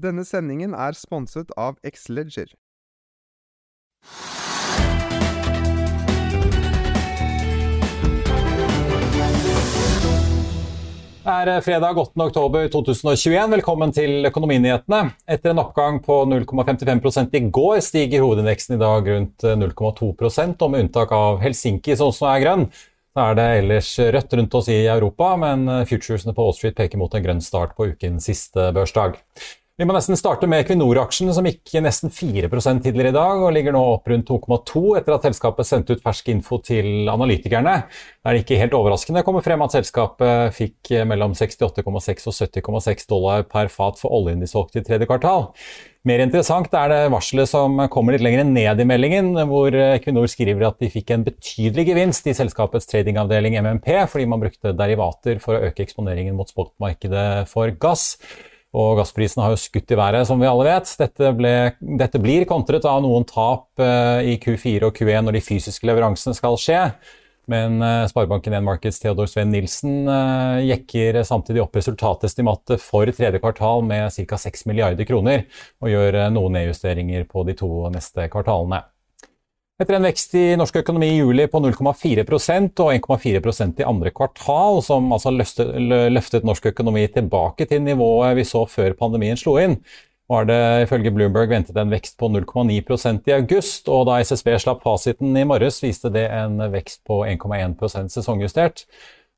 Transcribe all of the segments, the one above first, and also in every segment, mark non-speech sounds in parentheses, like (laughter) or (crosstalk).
Denne sendingen er sponset av Xleger. Det er eh, fredag 8. oktober 2021. Velkommen til Økonominyhetene. Etter en oppgang på 0,55 i går stiger hovedindeksen i dag rundt 0,2 og med unntak av Helsinki, som også er grønn. Så er det ellers rødt rundt oss i Europa, men futuresene på Wall Street peker mot en grønn start på ukens siste børsdag. Vi må nesten starte med Equinor-aksjen, som gikk nesten 4 tidligere i dag, og ligger nå opp rundt 2,2 etter at selskapet sendte ut fersk info til analytikerne. Det er ikke helt overraskende kommer frem at selskapet fikk mellom 68,6 og 70,6 dollar per fat for oljen de solgte i tredje kvartal. Mer interessant er det varselet som kommer litt lenger ned i meldingen, hvor Equinor skriver at de fikk en betydelig gevinst i selskapets tradingavdeling MMP, fordi man brukte derivater for å øke eksponeringen mot spotmarkedet for gass. Og gassprisene har jo skutt i været, som vi alle vet. Dette, ble, dette blir kontret av noen tap eh, i Q4 og Q1 når de fysiske leveransene skal skje. Men eh, Sparebanken 1 Markets Theodor Sven Nilsen eh, jekker samtidig opp resultatestimatet for tredje kvartal med ca. 6 milliarder kroner, og gjør eh, noen nedjusteringer på de to neste kvartalene. Etter en vekst i norsk økonomi i juli på 0,4% og 1,4% i andre kvartal, som altså løftet, norsk økonomi tilbake til nivået vi så før pandemien slo inn, var det ifølge Bloomberg ventet en vekst på 0,9% i august, og da SSB slapp fasiten i morges, viste det en vekst på 1,1% sesongjustert.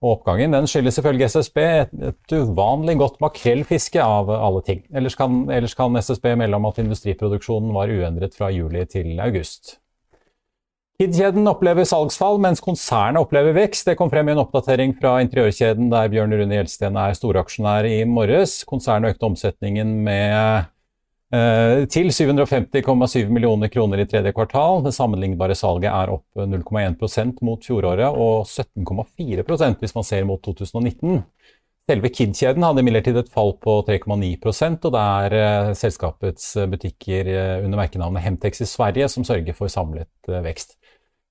Og oppgangen den skyldes ifølge SSB et, et uvanlig godt makrellfiske av alle ting. Ellers kan, ellers kan SSB melde om at industriproduksjonen var uendret fra juli til august. Kid-kjeden opplever salgsfall, mens konsernet opplever vekst. Det kom frem i en oppdatering fra interiørkjeden der Bjørn Rune Gjelsten er storaksjonær i morges. Konsernet økte omsetningen med, eh, til 750,7 millioner kroner i tredje kvartal. Det sammenlignbare salget er opp 0,1% mot fjoråret og 17,4 hvis man ser mot 2019. Selve Kid-kjeden hadde imidlertid et fall på 3,9% og det er eh, selskapets butikker eh, under merkenavnet Hemtex i Sverige som sørger for samlet vekst.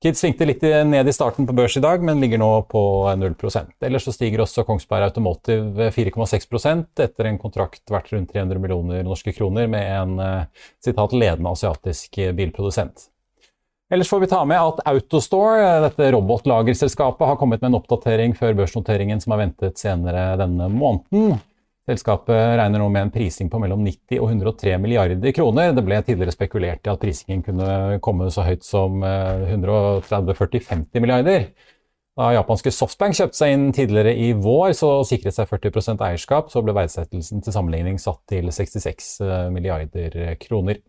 Kid svingte litt ned i starten på børs i dag, men ligger nå på 0% Ellers så stiger også Kongsberg Automotive 4,6% etter en kontrakt verdt rundt 300 millioner norske kroner med en eh, citat, ledende asiatisk bilprodusent. Ellers får vi ta med at Autostore, dette robotlagerselskapet, har kommet med en oppdatering før børsnoteringen som er ventet senere denne måneden. Selskapet regner nå med en prising på mellom 90 og 103 milliarder kroner. Det ble tidligere spekulert i at prisingen kunne komme så høyt som 130-40-50 eh, milliarder. Da japanske Softbank kjøpte seg inn tidligere i vår, så sikret seg 40% eierskap, så ble verdsettelsen til sammenligning satt til 66 eh, milliarder kroner.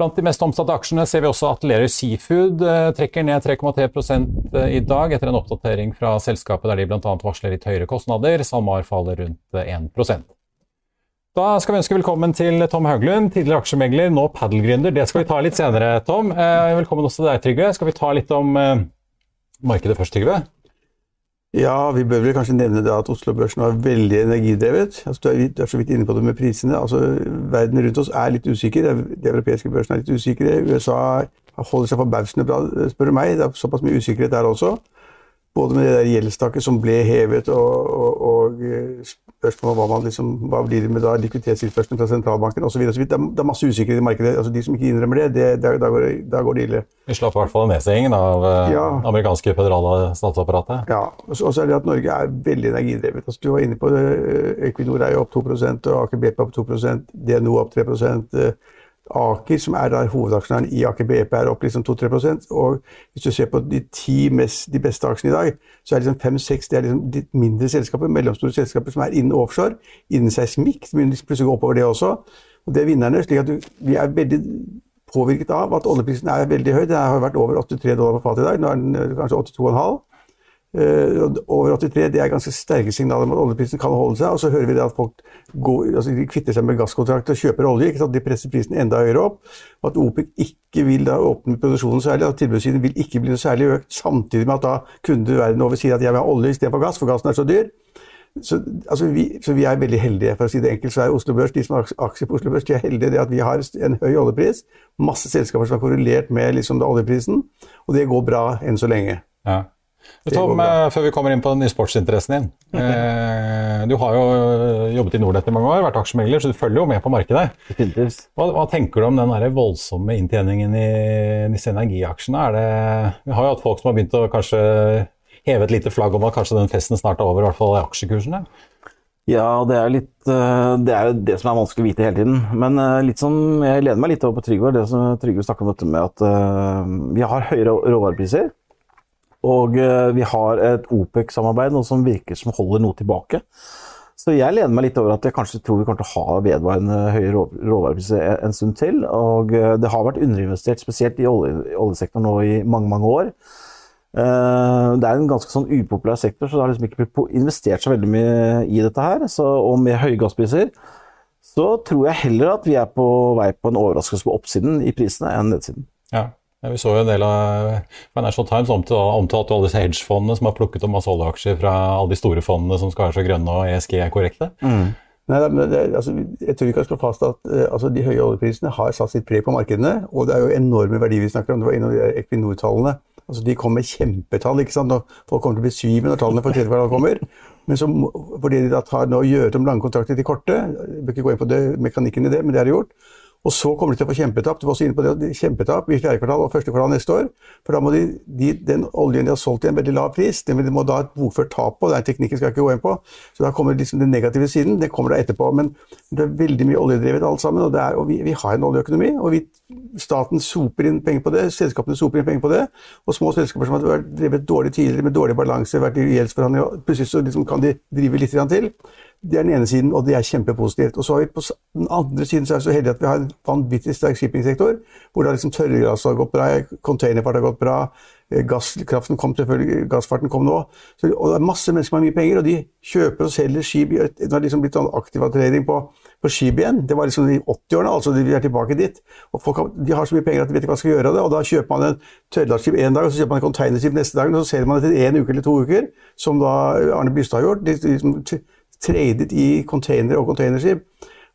Blant de mest omsatte aksjene ser vi også at Lerøy Seafood eh, trekker ned 3,3 eh, i dag, etter en oppdatering fra selskapet der de bl.a. varsler litt høyere kostnader. SalMar faller rundt 1 eh, Da skal vi ønske velkommen til Tom Hauglund, tidligere aksjemegler, nå padelgründer. Det skal vi ta litt senere, Tom. Velkommen også til deg, Trygve. Skal vi ta litt om markedet først, Trygve? Ja, vi bør vel kanskje nevne det at Oslo-børsen var veldig energidrevet. Altså, du, er, du, er, så vidt inne på det med prisene. Altså, verden rundt oss er litt usikker. De europeiske børsene er litt usikre. USA holder seg forbausende bra, spør du meg. Det er såpass mye usikkerhet der også. Både med det der gjeldstaket som ble hevet, og, og, og eh, spørsmålet om hva, liksom, hva blir det med da likviditetstilførselen fra sentralbanken osv. Det, er- det er masse usikkerhet i markedet. altså De som ikke innrømmer det, det, det da, går, da går det ille. Vi slapp i hvert fall nedstengingen av det Ja. amerikanske føderale statsapparatet. Ja, og så er det at Norge er veldig energidrevet. Altså, du var inne på det, Equinor er jo opp 2% og Aker BP opp 2 DNO opp 3 eh, Aker, som er der hovedaksjonæren i Aker BP, er opp liksom 2-3 Og hvis du ser på de ti mest, de beste aksjene i dag, så er liksom fem-seks det er liksom litt mindre selskaper, mellomstore selskaper som er innen offshore, innen seismikk. Det begynner plutselig å gå oppover det også. Og det er vinnerne. slik at du, vi er veldig påvirket av at oljeprisen er veldig høy. Den har vært over 83 dollar på fatet i dag. Nå er den eh, kanskje 82,5. Eh, over 83 det er ganske sterke signaler om at oljeprisen kan holde seg. Og så hører vi det at folk går, altså kvitter seg med gasskontrakter og kjøper olje. De presser prisen enda høyere opp. Og at OPEC ikke vil da åpne produksjonen særlig, at tilbudssiden vil ikke bli noe særlig økt. Samtidig med at da kunder verden over sier at jeg vil ha olje istedenfor gass, for gassen er så dyr. Så, altså vi, så vi er veldig heldige, for å si det enkelt. Så er Oslo Børs, de som har aksjer på Oslo Børs, de er heldige det at vi har en høy oljepris. Masse selskaper som er korrelert med liksom oljeprisen, og det går bra enn så lenge. Ja. Tom, før vi kommer inn på den nye sportsinteressen din. (laughs) Eh, du har jo eh, jobbet i Nordnett i mange år, vært aksjemegler, så du følger jo med på markedet. Hva, hva tenker du om den der voldsomme inntjeningen i disse energiaksjene? Er det, vi har jo hatt folk som har begynt å kanskje heve et lite flagg om at kanskje den festen snart er over, i hvert fall i aksjekursene. Ja, det er litt eh, Det er jo det som er vanskelig å vite hele tiden. Men litt som Jeg lener meg litt over på Trygve. Det som Trygve snakker om dette med at vi har høyere råvarepriser. Og eh, vi har et OPEC-samarbeid som virker som holder noe tilbake. Så jeg lener meg litt over at jeg kanskje tror vi kommer til å ha vedvarende høye rå- råvarepriser en stund til. Og eh, det har vært underinvestert, spesielt i olje, oljesektoren nå i mange, mange år. Eh, Det er en ganske sånn upopulær sektor, så det har liksom ikke blitt investert så veldig mye i dette her. Så, og med høye gasspriser så tror jeg heller at vi er på vei på en overraskelse på oppsiden i prisene enn nedsiden. Ja. Vi så jo en del av Financial Times omtalte alle disse hedgefondene som har plukket opp masse oljeaksjer fra alle de store fondene som skal være så grønne og ESG er korrekte. Nei, nei, det, altså, jeg tror vi kan slå fast at eh, altså, de høye oljeprisene har satt sitt preg på markedene. Og det er jo enorme verdier vi snakker om. Det var en av de Equinor-tallene. Altså, de kom med kjempetall. ikke sant? Og folk kommer til å bli besvime når tallene for tredje kvartal kommer. Men så, fordi de da tar nå gjør om lange kontrakter til korte Jeg bør ikke gå inn på det, mekanikken i det, men det har de gjort. Og så kommer de til å få kjempetap. Du var også inne på det, kjempetap i fjerde kvartal og første kvartal neste år. For da må de, de, den oljen de har solgt til en veldig lav pris, den må da ha et bokført tap på. Den teknikken skal jeg ikke gå inn på. Så da kommer liksom den negative siden. Det kommer da etterpå. Men det er veldig mye oljedrevet alt sammen. Og, er, og vi, vi har en oljeøkonomi. og vi, Staten soper inn penger på det, selskapene soper inn penger på det. Og små selskaper som har drevet dårlig tidligere, med dårlig balanse, vært i gjeldsforhandlinger, plutselig så liksom kan de drive litt til. Det er den ene siden, og det er kjempepositivt. Og så har vi på den andre siden så er vi så heldige at vi har en vanvittig sterk shippingsektor, hvor da liksom tørrgass har gått bra, containerfart har gått bra, eh, gasskraften kom selvfølgelig, gassfarten kom nå. Så, og det er masse mennesker med mye penger, og de kjøper og selger skip. Det har liksom blitt sånn aktiv trening på, på skip igjen. Det var liksom i 80-årene, altså de er tilbake dit. Og folk har, de har så mye penger at de vet ikke hva de skal gjøre av det, og da kjøper man en tørrlastskip en dag, og så kjøper man en containerskip neste dag, og så selger man det til en uke eller to uker, som da Arne Bystad har gjort. De, de, t- tradet i containere og containerskip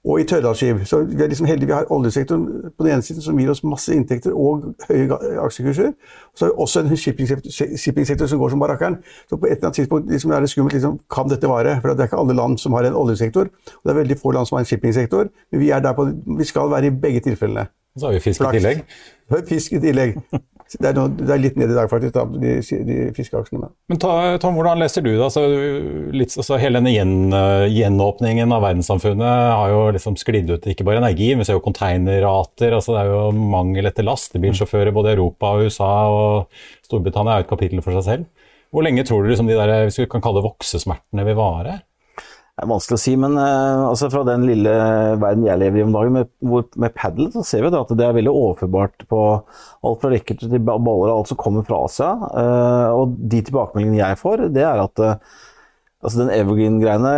og i tørrlastskip. Så vi er liksom heldige vi har oljesektoren på den ene siden som gir oss masse inntekter og høye aksjekurser. Så har vi også en shippingsektor som går som barakkeren. Så på et eller annet tidspunkt liksom er det skummelt liksom, kan dette vare. For det er ikke alle land som har en oljesektor. Og det er veldig få land som har en shippingsektor. Men vi, er der på, vi skal være i begge tilfellene. Så har vi fisk i tillegg. Fisk i tillegg. Det er, noe, det er litt ned i dag, faktisk, da, de, de fiskeaksjene. men- ta, Tom, hvordan leser du det? Altså, litt, altså, hele denne gjen, gjenåpningen av verdenssamfunnet har jo liksom sklidd ut ikke bare energi, men vi ser jo containerrater. Altså, det er jo mangel etter lastebilsjåfører både i Europa og USA, og Storbritannia er jo et kapittel for seg selv. Hvor lenge tror du liksom, de der, hvis vi kan kalle det voksesmertene vil vare? Det er vanskelig å si, men uh, altså fra den lille verden jeg lever i om dagen, med, hvor, med padel, så ser vi det at det er veldig overførbart på alt fra racket til baller og alt som kommer fra Asia. Uh, og de tilbakemeldingene jeg får, det er at uh, altså den Evergreen-greiene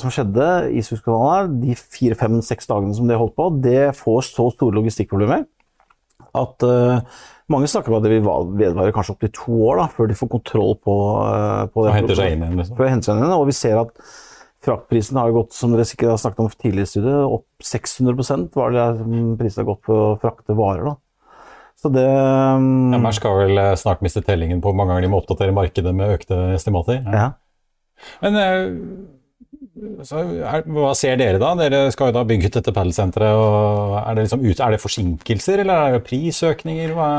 som skjedde i Suezkanalen her, de fire, fem, seks dagene som det holdt på, det får så store logistikkproblemer at mange snakker om at det vil va- vedvare kanskje opptil to år da, før de får kontroll på, på Og henter seg inn igjen, liksom. Og vi ser at fraktprisen har gått, som dere sikkert har snakket om tidligere i studiet, opp 600% var det der prisen har gått på å frakte varer. da. Så det um, Ja, Mersk skal vel eh, snart miste tellingen på hvor mange ganger de må oppdatere markedet med økte estimater. ja. Men eh, så er, hva ser dere da? Dere skal jo da bygge ut dette padelsenteret. Er liksom er det forsinkelser, eller er det prisøkninger? Hva?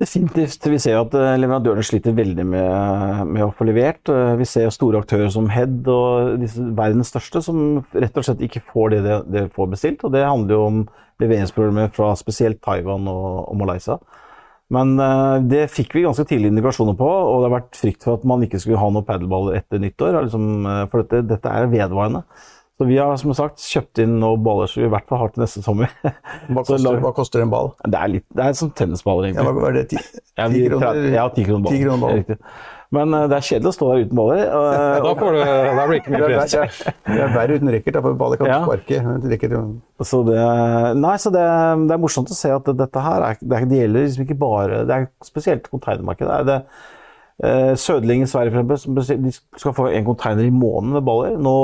Definitivt. Vi ser at eh, leverandørene sliter veldig med, med å få levert. Eh, Vi ser store aktører som Head og disse verdens største som rett og slett ikke får det de, får bestilt. Og det handler jo om leveringsproblemer fra spesielt Taiwan og, og Malaysia. Men eh, det fikk vi ganske tidlig indikasjoner på, og det har vært frykt for at man ikke skulle ha noen padelballer etter nyttår. Liksom, for dette, dette er vedvarende. Så vi har som sagt kjøpt inn noen baller som vi i hvert fall har til neste sommer. Hva (laughs) koster, lag- hva koster en ball? Det er, litt, det er som tennisballer, Ja, egentlig. hva er det? Ti, Ja, vi- kroner? Ja, ti kroner ball. Ti kroner ball. Riktig. Men eh, det er kjedelig å stå der uten baller. og- (laughs) Da, får du, da blir det ikke mye press. det er, er verre uten racket, for ballet kan Ja. sparke. Så det, nei, så det, det er morsomt å se at dette her er, det, er, det gjelder liksom ikke bare Det er spesielt containermarkedet. Det det, eh, Sødling i Sverige for eksempel, som de skal få en container i måneden med baller. Nå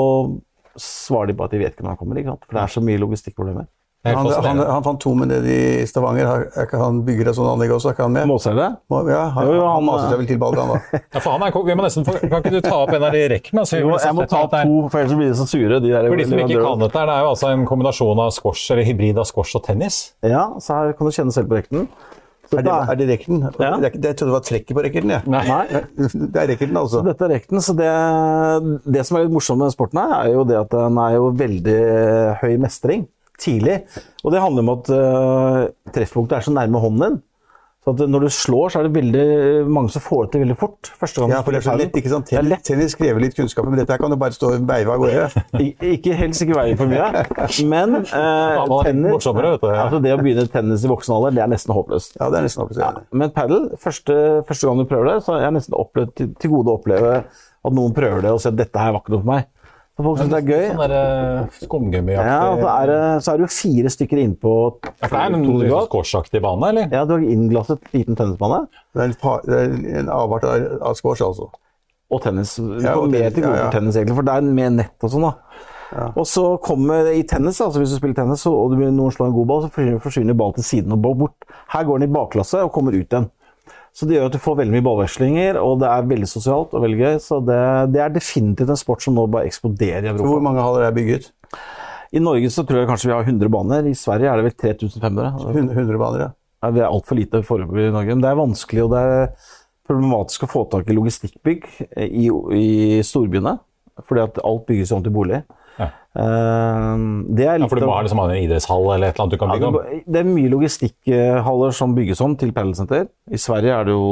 svarer de på at de vet ikke når han kommer, ikke sant? for det er så mye logistikkproblemer. Er han, han, han fant to med nede i Stavanger. Er ikke han bygger et sånt anlegg også? Er ikke han med? Måser det? Må- Ja, han, Jo, jo, han, han- maser seg vel til ballen, da. (laughs) Ja, for han er, vi må nesten kan ikke du ta opp en av de rekkene? Altså, Jo, jeg må ta opp to, for ellers blir de så sure. De der For de som ikke kan dette, det er jo altså en kombinasjon av squash eller hybrid av squash og tennis. Ja, så her kan du kjenne selv på rekten. Så Er det, er det racketen? Ja. Jeg trodde det var trekket på racketen. Ja. Nei. (laughs) Det er racketen, altså. Så dette er rekten. Så det, det som er litt morsomt med sporten, her, er jo det at den er jo veldig høy mestring tidlig. Og det handler om at uh, treffpunktet er så nærme hånden din. Så at når du slår, så er det veldig mange som får det til veldig fort. Første gang Ja, for det er så lett, ikke sant? Er Tennis, tennis krever litt kunnskap, men dette her kan du bare stå og veive av gårde. (laughs) Ik- Ikke helst ikke veien for mye, men eh, er tennis, altså det å begynne tennis i voksen alder, det er nesten håpløst. Ja, det er nesten opptatt. Men padel, første, første gang du prøver det, så har jeg nesten opplevd til, til gode å oppleve at noen prøver det og sier at dette her var ikke noe for meg. Så folk syns det er gøy. Sånn der eh, skumgummiaktig Ja, og så er, det, så er det jo fire stykker innpå Ja, for det er en to squashaktig bane, eller? Ja, du har innglasset liten tennisbane Det er en, pa- det er en avart av, av squash, altså. og tennis. Du Ja, får og mer til gode ja, ja. for tennis, egentlig, for det er med nett og sånn. da. Og så kommer i tennis, altså hvis du spiller tennis og du begynner noen slår en god ball, så forsvinner ballen til siden og bort. Her går den i bakklasse og kommer ut igjen. Så det gjør at du får veldig mye ballvekslinger, og det er veldig sosialt og veldig gøy. Så det, det er definitivt en sport som nå bare eksploderer i Europa. Hvor mange haller er bygget? I Norge så tror jeg kanskje vi har 100 baner. I Sverige er det vel 3500. 100, 100 baner, ja. Ja, det er altfor lite foreløpig i Norge. Men det er vanskelig, og det er problematisk å få tak i logistikkbygg i, i storbyene. Fordi at alt bygges om til bolig. Ja. Eh, det er Ja, for du må ha liksom en idrettshall eller et eller annet du kan ja, bygge om. det, det er mye logistikkhaller som bygges om til padelsenter. I Sverige er det jo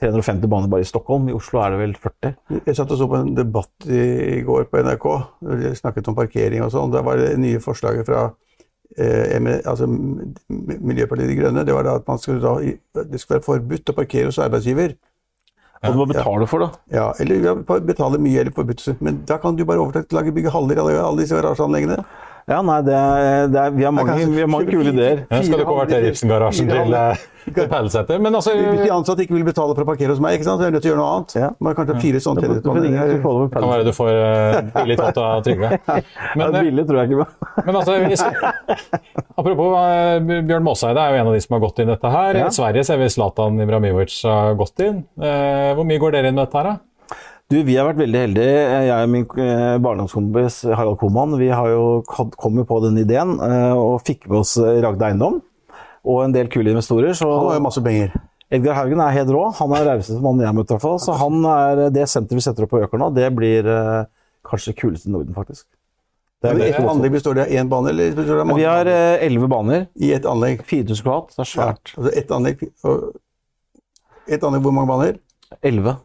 350 baner bare i Stockholm. I Oslo er det vel 40. Jeg satt og så på en debatt i, går på NRK. De snakket om parkering og sånn. Da var det nye forslaget fra eh, altså, Miljøpartiet De Grønne. Det var da at man skulle da, det skulle være forbudt å parkere hos arbeidsgiver. Og du må betale for det. Ja, eller betale mye eller forbudt. Men da kan du bare overta til å bygge haller i alle, alle disse garasjeanleggene. Ja, nei, det er, det er, vi, har mange, vi har mange kule ideer. Ja, skal du konvertere Ibsen-garasjen til, eh, til? Men altså Hvis de ansatte ikke vil betale for å parkere hos meg, ikke sant? så er jeg nødt til å gjøre noe annet. Ja. Man kan ta fire sånne tennisbaner. Follo kan være du får eh, billig tatt av Trygve. (laughs) Ja, Men, ja, billig tror jeg ikke på. men altså, hvis, (laughs) apropos eh, Bjørn Måseide er jo en av de som har gått inn dette her. Ja. I Sverige ser vi Zlatan Ibrahimovic har gått inn. Eh, hvor mye går dere inn med dette her, da? Du, Vi har vært veldig heldige. Jeg og min eh, barndomskompis Harald Koman vi har jo kommet på den ideen eh, og fikk med oss eh, Ragde Eiendom og en del kule investorer. Så Han har jo masse penger. Edgar Haugen er helt rå. Han er rauseste mannen jeg har møtt. hvert fall. Så han er det senteret vi setter opp på Øker nå, det blir eh, kanskje det kuleste i Norden, faktisk. Det er et anlegg består det av én bane, eller består det av mange Vi har elleve baner. I ett anlegg. 4000 kvadrat. Det er Ja, svært. altså ett anlegg og Et anlegg, hvor mange baner? Elleve.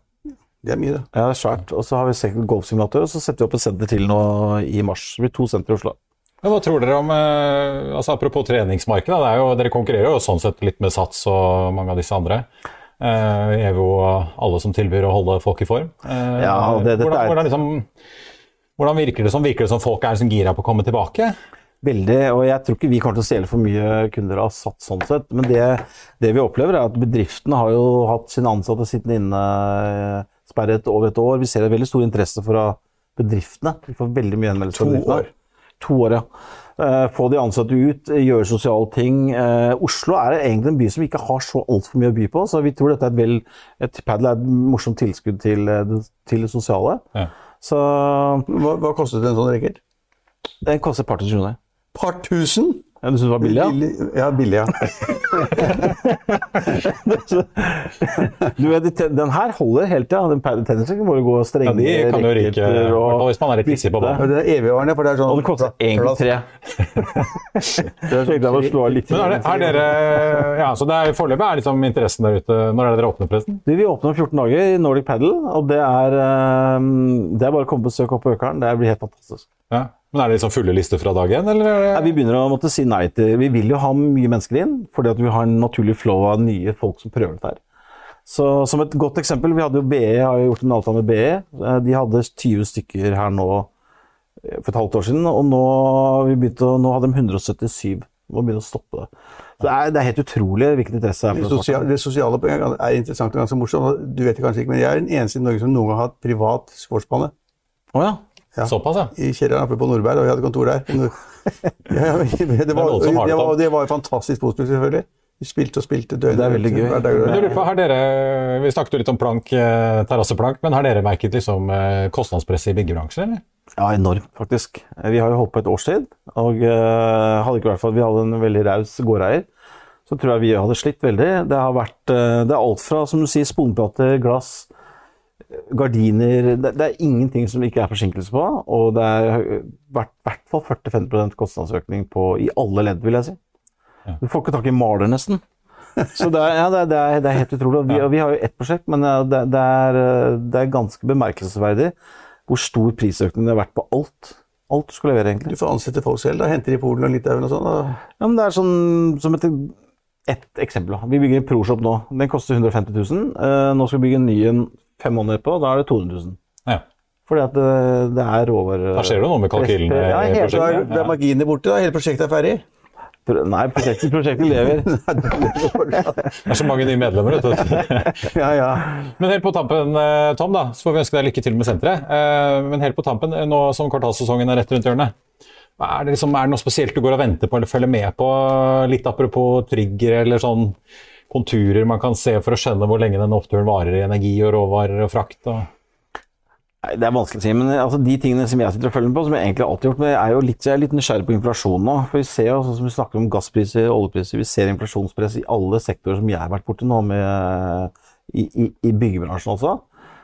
Det er mye, det. Ja, det er svært. Og så har vi sett golfsimulator, og så setter vi opp et senter til nå i mars. Det blir to sentre i Oslo. Men hva tror dere om eh, altså Apropos treningsmarkedet. Det er jo, dere konkurrerer jo sånn sett litt med Sats og mange av disse andre. Eh, EVO og alle som tilbyr å holde folk i form. Eh, Ja, det- hvordan, er- hvordan, liksom, hvordan virker det som? Virker det som folk er liksom gira på å komme tilbake? Veldig, og jeg tror ikke vi kommer til å stjele for mye kunder av Sats sånn sett. Men det, det vi opplever, er at bedriftene har jo hatt sine ansatte sittende inne eh, sperret over et år. Vi ser en veldig stor interesse fra bedriftene. Vi får veldig mye henvendelser fra To bedriftene. år. To år, ja. Eh, få de ansatte ut, gjøre sosiale ting. Eh, Oslo er egentlig en by som ikke har så altfor mye å by på, så vi tror dette er et, vel, et padel er et morsomt tilskudd til, eh, til det sosiale. Ja. Så Hva, hva kostet en sånn racket? den koster et par tusen kroner. Par tusen? Ja, du syns det var billig? Ja? Billig- Ja, billig, ja. (laughs) Du vet, de den her holder helt til. Ja. Den tennisen må du gå strenge Ja, de kan jo ryke, og hvis man er litt hissig på banen. det er evigvarende, for det er sånn Og det koster egentlig tre. (laughs) Tenkte jeg å slå litt. Men er, det, er dere Ja, så det er foreløpig er liksom interessen der ute. Når er det dere åpner, forresten? Vi åpner om 14 dager i Nordic Paddle, og det er, eh, det er bare å komme på besøk opp på Økeren. Det blir helt fantastisk. Ja. Men er det liksom fulle lister fra dag én, Ja, vi begynner å måtte si nei til Vi vil jo ha mye mennesker inn, fordi at vi har en naturlig flow av nye folk som prøver dette her. Så som et godt eksempel, vi hadde jo BE, har jo gjort en avtale med BE. Eh, De hadde 20 stykker her nå eh, for et halvt år siden, og nå, har vi begynt nå hadde de 177. Vi må begynne å stoppe det. Så det er, det er helt utrolig hvilken interesse det er Det, for det, sosiale, det sosiale poenget er interessant og ganske morsomt. Du vet det kanskje ikke, men jeg er den eneste i Norge som noen gang har hatt privat sportsbane. Å ja. Ja. Såpass, ja. I kjelleren oppe på Nordberg, og vi hadde kontor der. (laughs) Ja, det, var, det det, var, det var fantastisk positivt, selvfølgelig. Vi spilte og spilte døgnet Det er veldig gøy. hver dag. Men på, har dere, Vi snakket jo litt om plank, eh, terrasseplank, men har dere merket liksom eh, kostnadspresset i byggebransjen, eller? Ja, enormt, faktisk. Vi har jo holdt på et års tid, og eh, hadde ikke vært for at vi hadde en veldig raus gårdeier, så tror jeg vi hadde slitt veldig. Det har vært Det er alt fra, som du sier, sponplater, glass, gardiner det, det er ingenting som ikke er forsinkelse på, og det er i hvert, fall 40-50 kostnadsøkning på, i alle ledd, vil jeg si. Du får ikke tak i maler, nesten. Så det er, ja, det er, det er, helt utrolig. Vi, vi har jo ett prosjekt, men det, er, det er ganske bemerkelsesverdig hvor stor prisøkning det har vært på alt. Alt du skal levere, egentlig. Du får ansette folk selv, da. Henter i Polen og Litauen og sånn. Ja, men det er sånn som et, ett eksempel. Vi bygger en ProShop nå. Den koster 150 000. Eh, nå skal vi bygge en ny en fem måneder på. Da er det 200 000. Ja. Fordi at det, det er råvarer Da skjer det noe med kalkylene Ja, i helt- Så er, prosjektet. det er marginer borte, da. Hele prosjektet er ferdig. Pro- Nei, prosjektet, prosjektet lever. (laughs) Det er så mange nye medlemmer, vet du. (laughs) Ja, ja. Men helt på tampen, eh, Tom, da, så får vi ønske deg lykke til med senteret. Eh, Men helt på tampen, eh, nå som kvartalssesongen er rett rundt hjørnet, er det, liksom, er det noe spesielt du går og venter på eller følger med på? Litt apropos trigger eller sånn konturer man kan se for å skjønne hvor lenge den oppturen varer i energi og råvarer og frakt? Og... Det er vanskelig å si, men altså, de tingene som jeg sitter og følger med på, som jeg egentlig alltid har gjort, men er jo litt, jeg er litt nysgjerrig på inflasjon nå. For vi ser jo, sånn som vi snakker om gasspriser, oljepriser, vi ser inflasjonspress i alle sektorer som jeg har vært borti nå, med, i, i, i byggebransjen også.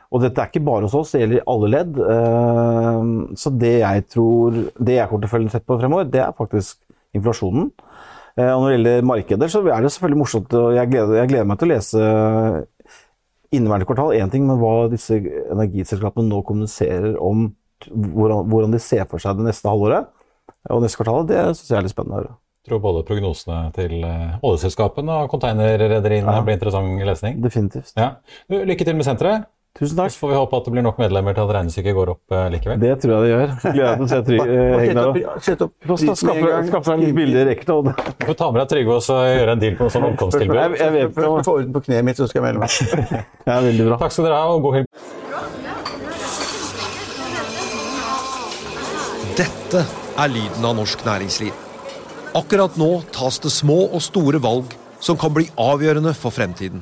Og dette er ikke bare hos oss, det gjelder i alle ledd. Eh, Så det jeg tror, det jeg kommer til å følge tett på fremover, det er faktisk inflasjonen. Eh, Og når det gjelder markeder, så er det selvfølgelig morsomt, og jeg gleder, jeg gleder meg til å lese inneværende kvartal én ting, men hva disse energiselskapene nå kommuniserer om hvordan, hvordan de ser for seg det neste halvåret og neste kvartalet, det syns jeg er litt spennende å høre. Jeg tror både prognosene til eh, oljeselskapene og containerrederiene Ja. blir interessant lesning. Definitivt. Ja. Lykke til med senteret. Tusen takk. Så får vi håpe at det blir nok medlemmer til at regnestykket går opp eh, likevel. Det tror jeg det gjør. Gleder meg til å se Trygve eh, Sett opp, sett opp får skaffe seg litt billigere rekketall. Du får ta med deg Trygve og så gjøre en deal på noe sånn omkomsttilbud. Jeg, jeg vet det. jeg få orden på kneet mitt, så skal jeg melde meg. Ja, veldig bra. Takk skal dere ha, og god helg. Dette er lyden av norsk næringsliv. Akkurat nå tas det små og store valg som kan bli avgjørende for fremtiden.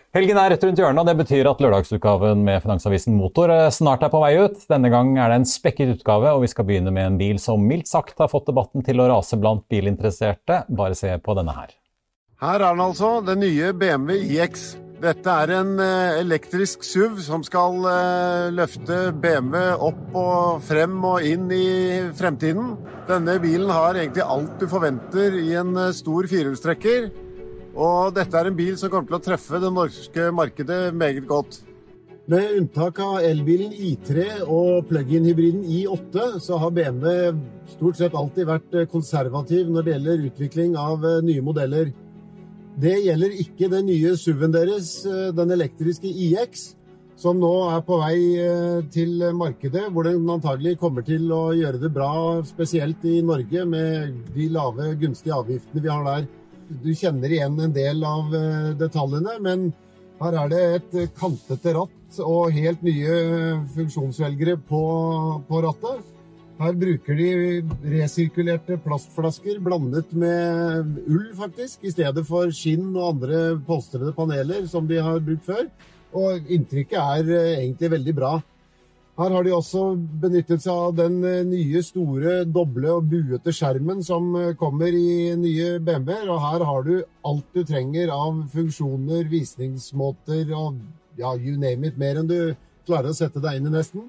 Helgen er rett rundt hjørnet, og det betyr at lørdagsutgaven med Finansavisen Motor eh, snart er på vei ut. Denne gang er det en spekket utgave, og vi skal begynne med en bil som mildt sagt har fått debatten til å rase blant bilinteresserte. Bare se på denne her. Her er den altså, den nye BMW iX. Dette er en eh, elektrisk SUV som skal eh, løfte BMW opp og frem og inn i fremtiden. Denne bilen har egentlig alt du forventer i en stor firehjulstrekker. Og dette er en bil som kommer til å treffe det norske markedet meget godt. Med unntak av elbilen I3 og plug-in-hybriden I8, så har BMW stort sett alltid vært konservativ når det gjelder utvikling av nye modeller. Det gjelder ikke den nye SUV-en deres, den elektriske IX, som nå er på vei til markedet, hvor den antagelig kommer til å gjøre det bra, spesielt i Norge, med de lave, gunstige avgiftene vi har der. Du kjenner igjen en del av detaljene, men her er det et kantete ratt og helt nye funksjonsvelgere på, på rattet. Her bruker de resirkulerte plastflasker blandet med ull, faktisk, i stedet for skinn og andre polstrede paneler som de har brukt før. Og inntrykket er egentlig veldig bra. Her har de også benyttet seg av den nye, store, doble og buete skjermen som kommer i nye BMW-er. Og her har du alt du trenger av funksjoner, visningsmåter og ja, you name it, mer enn du klarer å sette deg inn i nesten.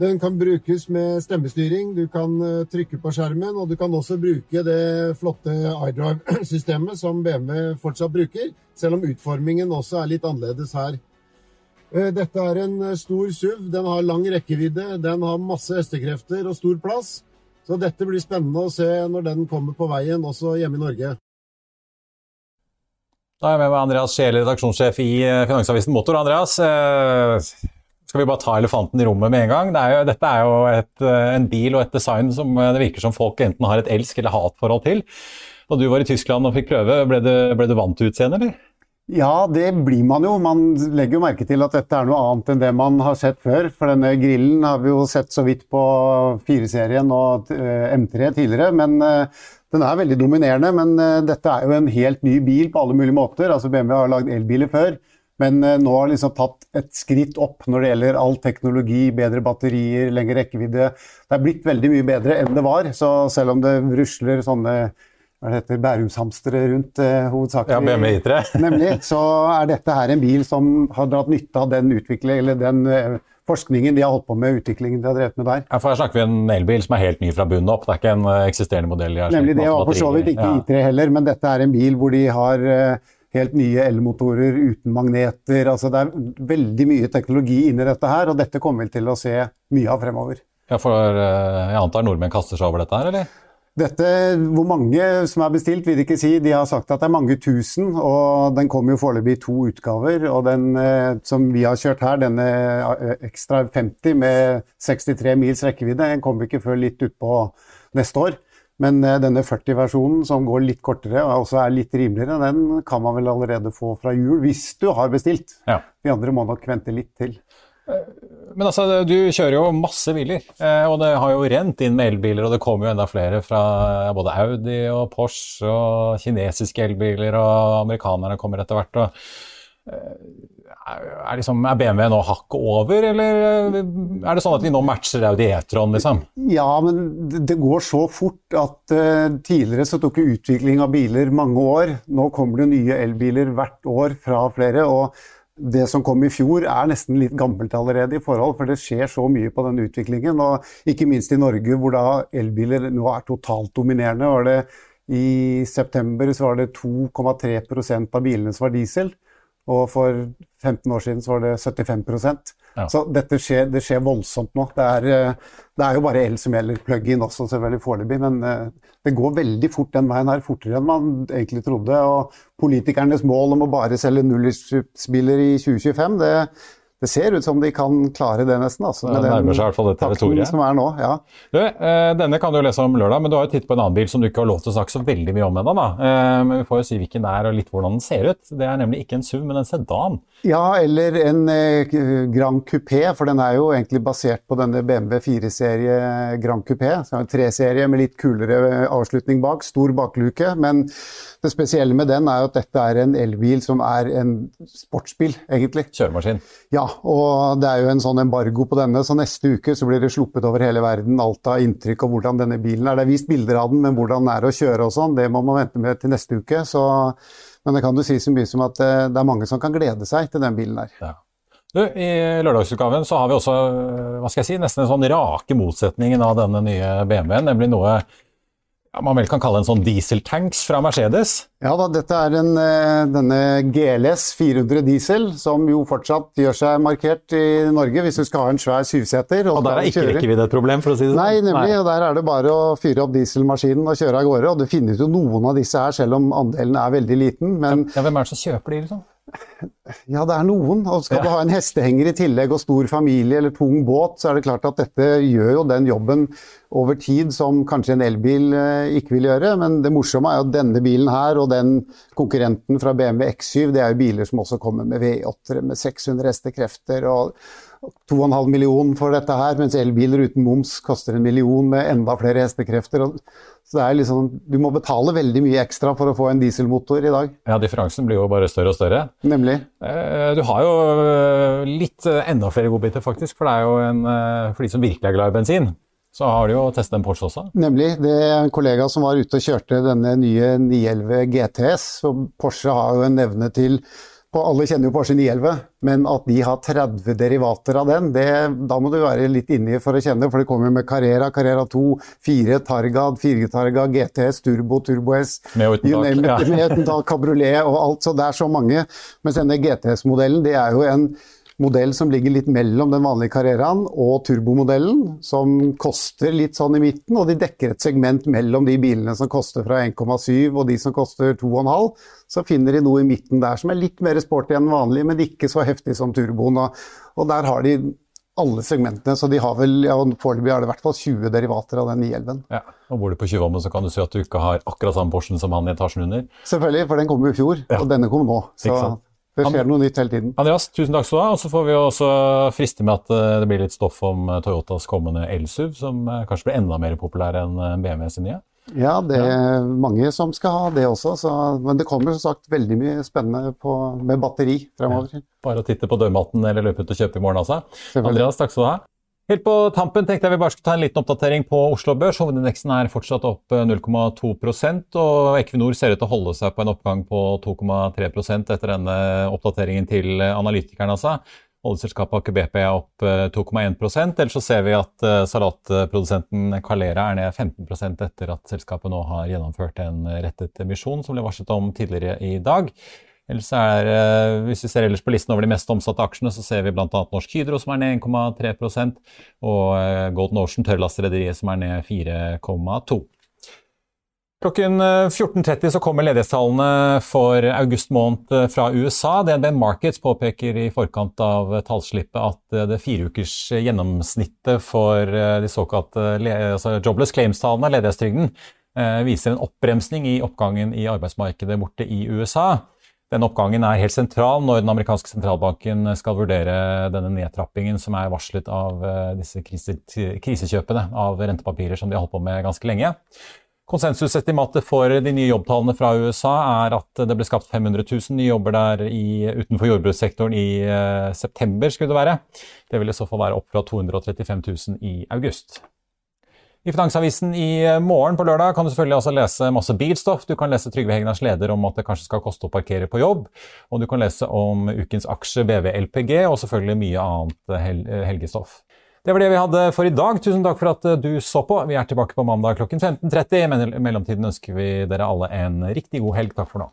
Den kan brukes med stemmestyring, du kan trykke på skjermen, og du kan også bruke det flotte iDrive-systemet som BMW fortsatt bruker, selv om utformingen også er litt annerledes her. Dette er en stor SUV, den har lang rekkevidde, den har masse hestekrefter og stor plass, så dette blir spennende å se når den kommer på veien også hjemme i Norge. Da er jeg med meg Andreas Schele, redaksjonssjef i Finansavisen Motor. Andreas, skal vi bare ta elefanten i rommet med en gang? Det er jo, dette er jo et, en bil og et design som det virker som folk enten har et elsk- eller hatforhold til. Da du var i Tyskland og fikk prøve, ble du, ble du vant til utseendet, eller? Ja, det blir man jo. Man legger jo merke til at dette er noe annet enn det man har sett før. For denne grillen har vi jo sett så vidt på 4-serien og M3 tidligere. Men den er veldig dominerende. Men dette er jo en helt ny bil på alle mulige måter. Altså BMW har lagd elbiler før. Men nå har liksom tatt et skritt opp når det gjelder all teknologi, bedre batterier, lengre rekkevidde. Det er blitt veldig mye bedre enn det var. Så selv om det rusler sånne hva det heter, Bærumshamstere rundt eh, hovedsakelig. Ja, BMW I3. (laughs) nemlig. Så er dette her en bil som har dratt nytte av den utvikling, eller den eh, forskningen de har holdt på med, utviklingen de har drevet med der. Ja, for Her snakker vi om en elbil som er helt ny fra bunnen opp. Det er ikke en eksisterende modell. de har Nemlig, det var for så vidt ikke ja. I3 heller, men dette er en bil hvor de har eh, helt nye elmotorer uten magneter. altså Det er veldig mye teknologi inni dette her, og dette kommer vi til å se mye av fremover. Ja, for eh, Jeg antar nordmenn kaster seg over dette her, eller? Dette, Hvor mange som er bestilt, vil de ikke si. De har sagt at det er mange tusen. og Den kommer jo foreløpig i to utgaver. og Den eh, som vi har kjørt her, denne ekstra Extra 50 med 63 mils rekkevidde, den kommer ikke før litt utpå neste år. Men eh, denne 40-versjonen som går litt kortere og også er litt rimeligere, den kan man vel allerede få fra jul, hvis du har bestilt. Ja. De andre må nok vente litt til. Men altså, du kjører jo masse biler, eh, og det har jo rent inn med elbiler, og det kommer jo enda flere fra både Audi og Porsche og kinesiske elbiler, og amerikanerne kommer etter hvert. eh, er, liksom, er BMW nå hakket over, eller er det sånn at de nå matcher Audi E-tron, liksom? Ja, men det går så fort at uh, tidligere så tok utvikling av biler mange år. Nå kommer det nye elbiler hvert år fra flere. og det som kom i fjor er nesten litt gammelt allerede i forhold, for det skjer så mye på den utviklingen. og Ikke minst i Norge, hvor da elbiler nå er totalt dominerende. Var det I september så var det 2,3% av bilene som var diesel. Og for 15 år siden så var det 75 Ja. Så dette skjer, det skjer voldsomt nå. Det er, eh, det er jo bare el som gjelder, plug-in også selvfølgelig foreløpig. Men eh, det går veldig fort den veien her, fortere enn man egentlig trodde. Og politikernes mål om å bare selge nullutslippsbiler i 2025, det, det ser ut som de kan klare det, nesten. Altså, med det nærmer seg i hvert fall det territoriet. som er nå, ja. Du, eh, denne kan du lese om lørdag, men du har jo titt på en annen bil som du ikke har lov til å snakke så veldig mye om ennå. Eh, men vi får jo si hvilken det er og litt hvordan den ser ut. Det er nemlig ikke en SUV, men en sedan. Ja, eller en eh, Grand Coupé, for den er jo egentlig basert på denne BMW 4-serie Grand Coupé. Så en treserie med litt kulere avslutning bak, stor bakluke. men det spesielle med den er jo at dette er en elbil som er en sportsbil, egentlig. Kjøremaskin. Ja, og det er jo en sånn embargo på denne, så neste uke så blir det sluppet over hele verden alt av inntrykk av hvordan denne bilen er. Det er vist bilder av den, men hvordan den er å kjøre og sånn, det må man vente med til neste uke. Så, men det kan du si så mye som at eh, det er mange som kan glede seg til den bilen der. Ja. Du, I lørdagsutgaven så har vi også hva skal jeg si, nesten en sånn rake motsetningen av denne nye BMW-en, nemlig noe ja, man vel kan kalle en sånn dieseltanks fra Mercedes? Ja da, dette er en, eh, denne GLS 400 diesel, som jo fortsatt gjør seg markert i Norge hvis du skal ha en svær syvseter. Og, og der er ikke rekkevidde et problem, for å si det sånn? Nei, nemlig. Nei. og Der er det bare å fyre opp dieselmaskinen og kjøre av gårde. Og det finnes jo noen av disse her, selv om andelen er veldig liten. Men ja, Hvem er det som kjøper de, liksom? Ja, det er noen. Og skal ja. du ha en hestehenger i tillegg og stor familie eller tung båt, så er det klart at dette gjør jo den jobben over tid som kanskje en elbil eh, ikke vil gjøre. Men det morsomme er jo at denne bilen her og den konkurrenten fra BMW X7, det er jo biler som også kommer med V8-ere med 600 hestekrefter og 2,5 millioner for dette her, mens elbiler uten moms koster en million med enda flere hestekrefter. Så det er liksom, Du må betale veldig mye ekstra for å få en dieselmotor i dag. Ja, differansen blir jo bare større og større. Nemlig. Eh, du har jo eh, litt enda flere godbiter, faktisk. For det er jo en, for de som virkelig er glad i bensin. Så har du jo testet en Porsche også? Nemlig. Det er en kollega som var ute og kjørte denne nye 911 GTS. og Porsche har jo en nevne til alle kjenner jo Porsche 911, men at de har 30 derivater av den, det, da må du være litt inni for å kjenne for det kommer med Carrera, Carrera 2, 4 Targa, 4 Targa, GTS, Turbo, Turbo S, med uten tak, ja. kabriolet og alt. Så det er så mange. Mens denne GTS-modellen, det er jo en modell som ligger litt mellom den vanlige Carreraen og turbomodellen, som koster litt sånn i midten, og de dekker et segment mellom de bilene som koster fra 1,7 og de som koster 2,5. Så finner de noe i midten der som er litt mer sporty enn vanlig, men ikke så heftig som turboen. Og der har de alle segmentene, så de har vel, ja, foreløpig er det i hvert fall 20 derivater av den 911. Ja, og Bor du på Tjuvholmen, så kan du si at du ikke har akkurat samme Porschen som han i etasjen under. Selvfølgelig, for den kom jo i fjor, ja. og denne kom nå. Så det skjer noe nytt hele tiden. Andreas, tusen takk skal du ha. Og så får vi også friste med at eh, det blir litt stoff om eh, Toyotas kommende elsuv, som eh, kanskje blir enda mer populær enn BMW sin nye. Ja, det er mange som skal ha det også. Så, men det kommer som sagt veldig mye spennende på, med batteri fremover. Ja, bare å titte på dørmatten eller løpe ut og kjøpe i morgen, altså. Andreas, takk skal du ha. Helt på tampen tenkte jeg vi bare skulle ta en liten oppdatering på Oslo Børs. Hovedindeksen er fortsatt opp 0,2 eh, og Equinor ser ut til å holde seg på en oppgang på 2,3 etter denne oppdateringen til analytikerne. altså. Oljeselskapet Aker BP er opp 2,1 eh, Ellers så ser vi at eh, salatprodusenten Calera er ned 15% etter at selskapet nå har gjennomført en rettet emisjon som ble varslet om tidligere i dag. Ellers er, eh, Hvis vi ser ellers på listen over de mest omsatte aksjene, så ser vi bl.a. Norsk Hydro som er ned 1,3 og eh, Golden Ocean tørrlastrederiet som er ned 4,2 Klokken 14.30 så kommer ledighetstallene for august måned fra USA. DNB Markets påpeker i forkant av tallslippet at det fireukers gjennomsnittet for de såkalte altså jobless claims-tallene, ledighetstrygden, viser en oppbremsning i oppgangen i arbeidsmarkedet borte i USA. Denne oppgangen er helt sentral når den amerikanske sentralbanken skal vurdere denne nedtrappingen som er varslet av eh, disse krisekjøpene av rentepapirer som de har holdt på med ganske lenge. Konsensusestimatet for de nye jobbtallene fra USA er at det ble skapt 500 000 nye jobber der i, utenfor jordbrukssektoren i uh, september. skulle Det være. Det vil i så fall være opp fra 235 000 i august. I Finansavisen i eh, morgen på lørdag kan du selvfølgelig også lese masse bilstoff. Du kan lese Trygve Hegnars leder om at det kanskje skal koste å parkere på jobb. Og du kan lese om ukens aksje BVLPG, og selvfølgelig mye annet eh, hel eh, helgestoff. Det var det vi hadde for i dag. Tusen takk for at du så på. Vi er tilbake på mandag klokken 15.30. Men i mellomtiden ønsker vi dere alle en riktig god helg. Takk for nå.